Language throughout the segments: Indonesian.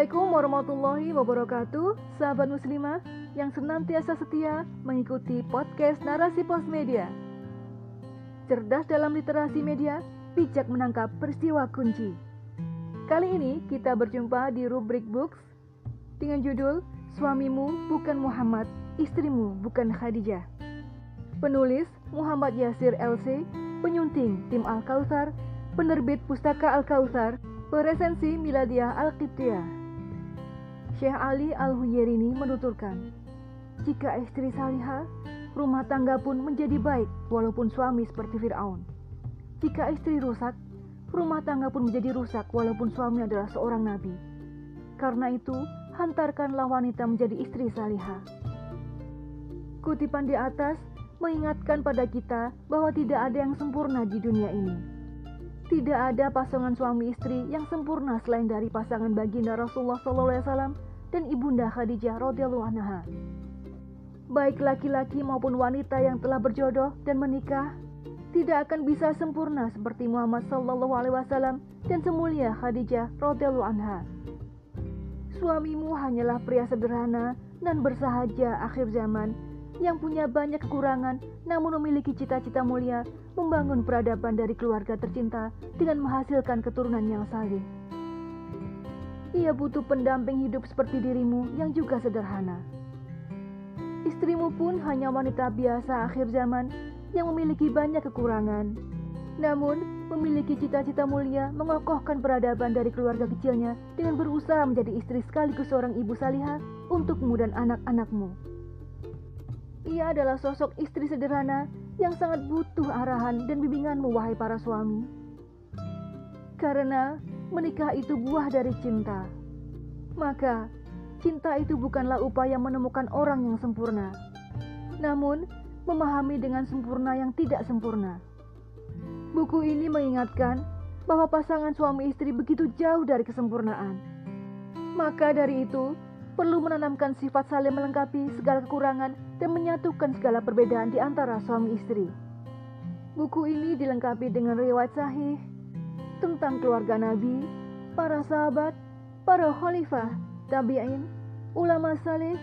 Assalamualaikum warahmatullahi wabarakatuh, sahabat muslimah yang senantiasa setia mengikuti podcast Narasi Pos Media. Cerdas dalam literasi media, bijak menangkap peristiwa kunci. Kali ini kita berjumpa di rubrik books dengan judul Suamimu bukan Muhammad, istrimu bukan Khadijah. Penulis Muhammad Yasir LC, penyunting tim Al-Kautsar, penerbit Pustaka Al-Kautsar, Peresensi Miladia Al-Qibtiyah Syekh Ali Al-Huyerini menuturkan, jika istri salihah, rumah tangga pun menjadi baik walaupun suami seperti Fir'aun. Jika istri rusak, rumah tangga pun menjadi rusak walaupun suami adalah seorang nabi. Karena itu, hantarkanlah wanita menjadi istri salihah. Kutipan di atas mengingatkan pada kita bahwa tidak ada yang sempurna di dunia ini. Tidak ada pasangan suami istri yang sempurna selain dari pasangan baginda Rasulullah SAW dan ibunda Khadijah radhiyallahu anha. Baik laki-laki maupun wanita yang telah berjodoh dan menikah tidak akan bisa sempurna seperti Muhammad Sallallahu Alaihi Wasallam dan semulia Khadijah radhiyallahu anha. Suamimu hanyalah pria sederhana dan bersahaja akhir zaman yang punya banyak kekurangan namun memiliki cita-cita mulia membangun peradaban dari keluarga tercinta dengan menghasilkan keturunan yang saleh. Ia butuh pendamping hidup seperti dirimu yang juga sederhana. Istrimu pun hanya wanita biasa akhir zaman yang memiliki banyak kekurangan. Namun, memiliki cita-cita mulia mengokohkan peradaban dari keluarga kecilnya dengan berusaha menjadi istri sekaligus seorang ibu salihah untukmu dan anak-anakmu. Ia adalah sosok istri sederhana yang sangat butuh arahan dan bimbinganmu wahai para suami. Karena menikah itu buah dari cinta. Maka, cinta itu bukanlah upaya menemukan orang yang sempurna. Namun, memahami dengan sempurna yang tidak sempurna. Buku ini mengingatkan bahwa pasangan suami istri begitu jauh dari kesempurnaan. Maka dari itu, perlu menanamkan sifat saling melengkapi segala kekurangan dan menyatukan segala perbedaan di antara suami istri. Buku ini dilengkapi dengan riwayat sahih tentang keluarga Nabi, para sahabat, para khalifah, tabi'in, ulama saleh,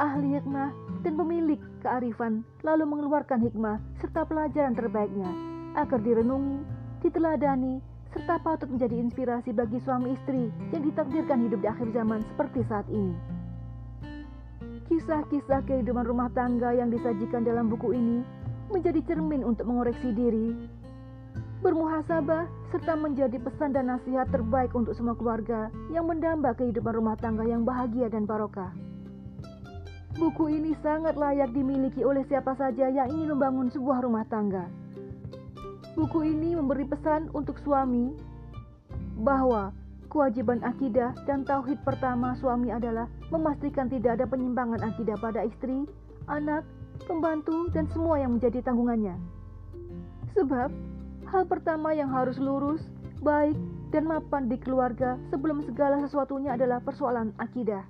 ahli hikmah, dan pemilik kearifan lalu mengeluarkan hikmah serta pelajaran terbaiknya agar direnungi, diteladani, serta patut menjadi inspirasi bagi suami istri yang ditakdirkan hidup di akhir zaman seperti saat ini. Kisah-kisah kehidupan rumah tangga yang disajikan dalam buku ini menjadi cermin untuk mengoreksi diri, bermuhasabah, serta menjadi pesan dan nasihat terbaik untuk semua keluarga yang mendamba kehidupan rumah tangga yang bahagia dan barokah. Buku ini sangat layak dimiliki oleh siapa saja yang ingin membangun sebuah rumah tangga. Buku ini memberi pesan untuk suami bahwa kewajiban akidah dan tauhid pertama suami adalah memastikan tidak ada penyimpangan akidah pada istri, anak, pembantu, dan semua yang menjadi tanggungannya. Sebab, hal pertama yang harus lurus, baik, dan mapan di keluarga sebelum segala sesuatunya adalah persoalan akidah.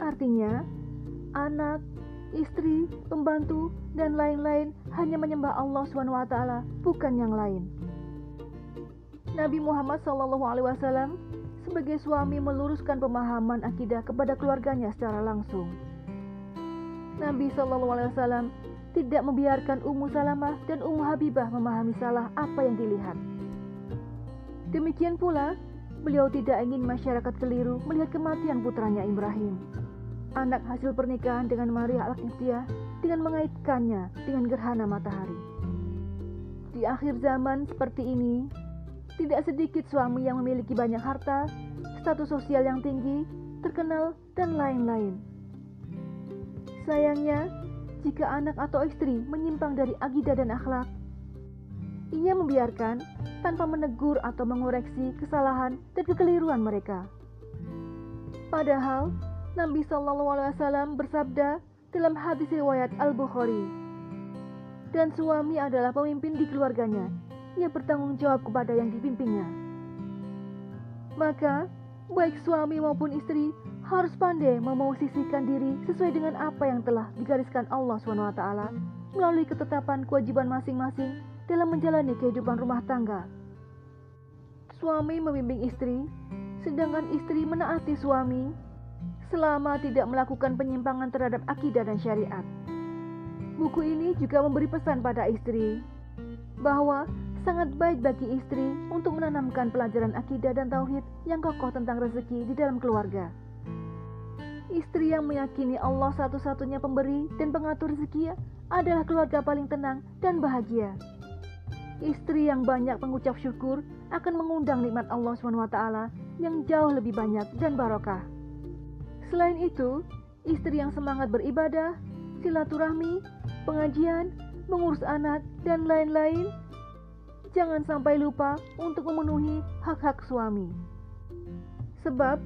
Artinya, anak, istri, pembantu, dan lain-lain hanya menyembah Allah SWT, bukan yang lain. Nabi Muhammad SAW sebagai suami meluruskan pemahaman akidah kepada keluarganya secara langsung. Nabi SAW tidak membiarkan Ummu Salamah dan Ummu Habibah memahami salah apa yang dilihat. Demikian pula, beliau tidak ingin masyarakat keliru melihat kematian putranya Ibrahim anak hasil pernikahan dengan Maria al dengan mengaitkannya dengan gerhana matahari. Di akhir zaman seperti ini, tidak sedikit suami yang memiliki banyak harta, status sosial yang tinggi, terkenal, dan lain-lain. Sayangnya, jika anak atau istri menyimpang dari akidah dan akhlak, ia membiarkan tanpa menegur atau mengoreksi kesalahan dan kekeliruan mereka. Padahal, Nabi Shallallahu Alaihi Wasallam bersabda dalam hadis riwayat Al Bukhari, dan suami adalah pemimpin di keluarganya. Ia bertanggung jawab kepada yang dipimpinnya. Maka, baik suami maupun istri harus pandai memosisikan diri sesuai dengan apa yang telah digariskan Allah SWT melalui ketetapan kewajiban masing-masing dalam menjalani kehidupan rumah tangga. Suami membimbing istri sedangkan istri menaati suami selama tidak melakukan penyimpangan terhadap akidah dan syariat. Buku ini juga memberi pesan pada istri bahwa sangat baik bagi istri untuk menanamkan pelajaran akidah dan tauhid yang kokoh tentang rezeki di dalam keluarga. Istri yang meyakini Allah satu-satunya pemberi dan pengatur rezeki adalah keluarga paling tenang dan bahagia. Istri yang banyak mengucap syukur akan mengundang nikmat Allah SWT yang jauh lebih banyak dan barokah. Selain itu, istri yang semangat beribadah, silaturahmi, pengajian, mengurus anak, dan lain-lain, jangan sampai lupa untuk memenuhi hak-hak suami. Sebab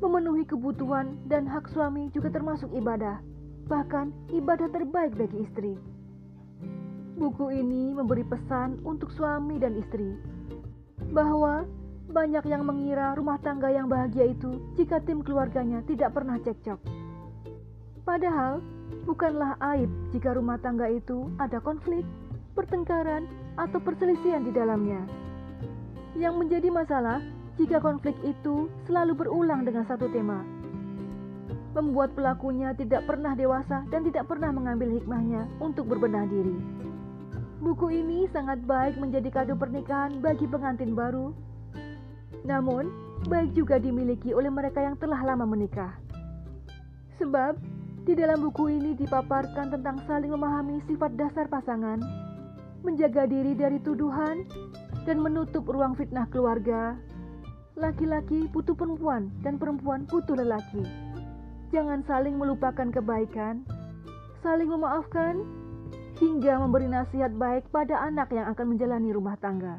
memenuhi kebutuhan dan hak suami juga termasuk ibadah, bahkan ibadah terbaik bagi istri. Buku ini memberi pesan untuk suami dan istri bahwa banyak yang mengira rumah tangga yang bahagia itu jika tim keluarganya tidak pernah cekcok. Padahal, bukanlah aib jika rumah tangga itu ada konflik, pertengkaran, atau perselisihan di dalamnya. Yang menjadi masalah jika konflik itu selalu berulang dengan satu tema. Membuat pelakunya tidak pernah dewasa dan tidak pernah mengambil hikmahnya untuk berbenah diri. Buku ini sangat baik menjadi kado pernikahan bagi pengantin baru. Namun, baik juga dimiliki oleh mereka yang telah lama menikah. Sebab, di dalam buku ini dipaparkan tentang saling memahami sifat dasar pasangan, menjaga diri dari tuduhan, dan menutup ruang fitnah keluarga, Laki-laki butuh perempuan dan perempuan butuh lelaki. Jangan saling melupakan kebaikan, saling memaafkan, hingga memberi nasihat baik pada anak yang akan menjalani rumah tangga.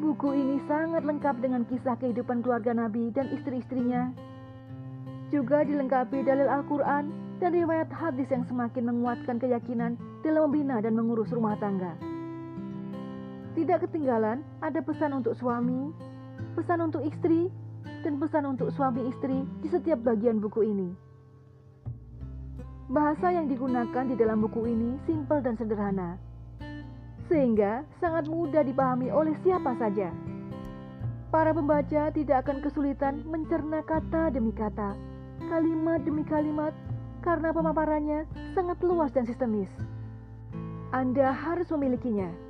Buku ini sangat lengkap dengan kisah kehidupan keluarga Nabi dan istri-istrinya. Juga dilengkapi dalil Al-Quran dan riwayat hadis yang semakin menguatkan keyakinan dalam membina dan mengurus rumah tangga. Tidak ketinggalan, ada pesan untuk suami, pesan untuk istri, dan pesan untuk suami istri di setiap bagian buku ini. Bahasa yang digunakan di dalam buku ini simpel dan sederhana, sehingga sangat mudah dipahami oleh siapa saja. Para pembaca tidak akan kesulitan mencerna kata demi kata, kalimat demi kalimat, karena pemaparannya sangat luas dan sistemis. Anda harus memilikinya.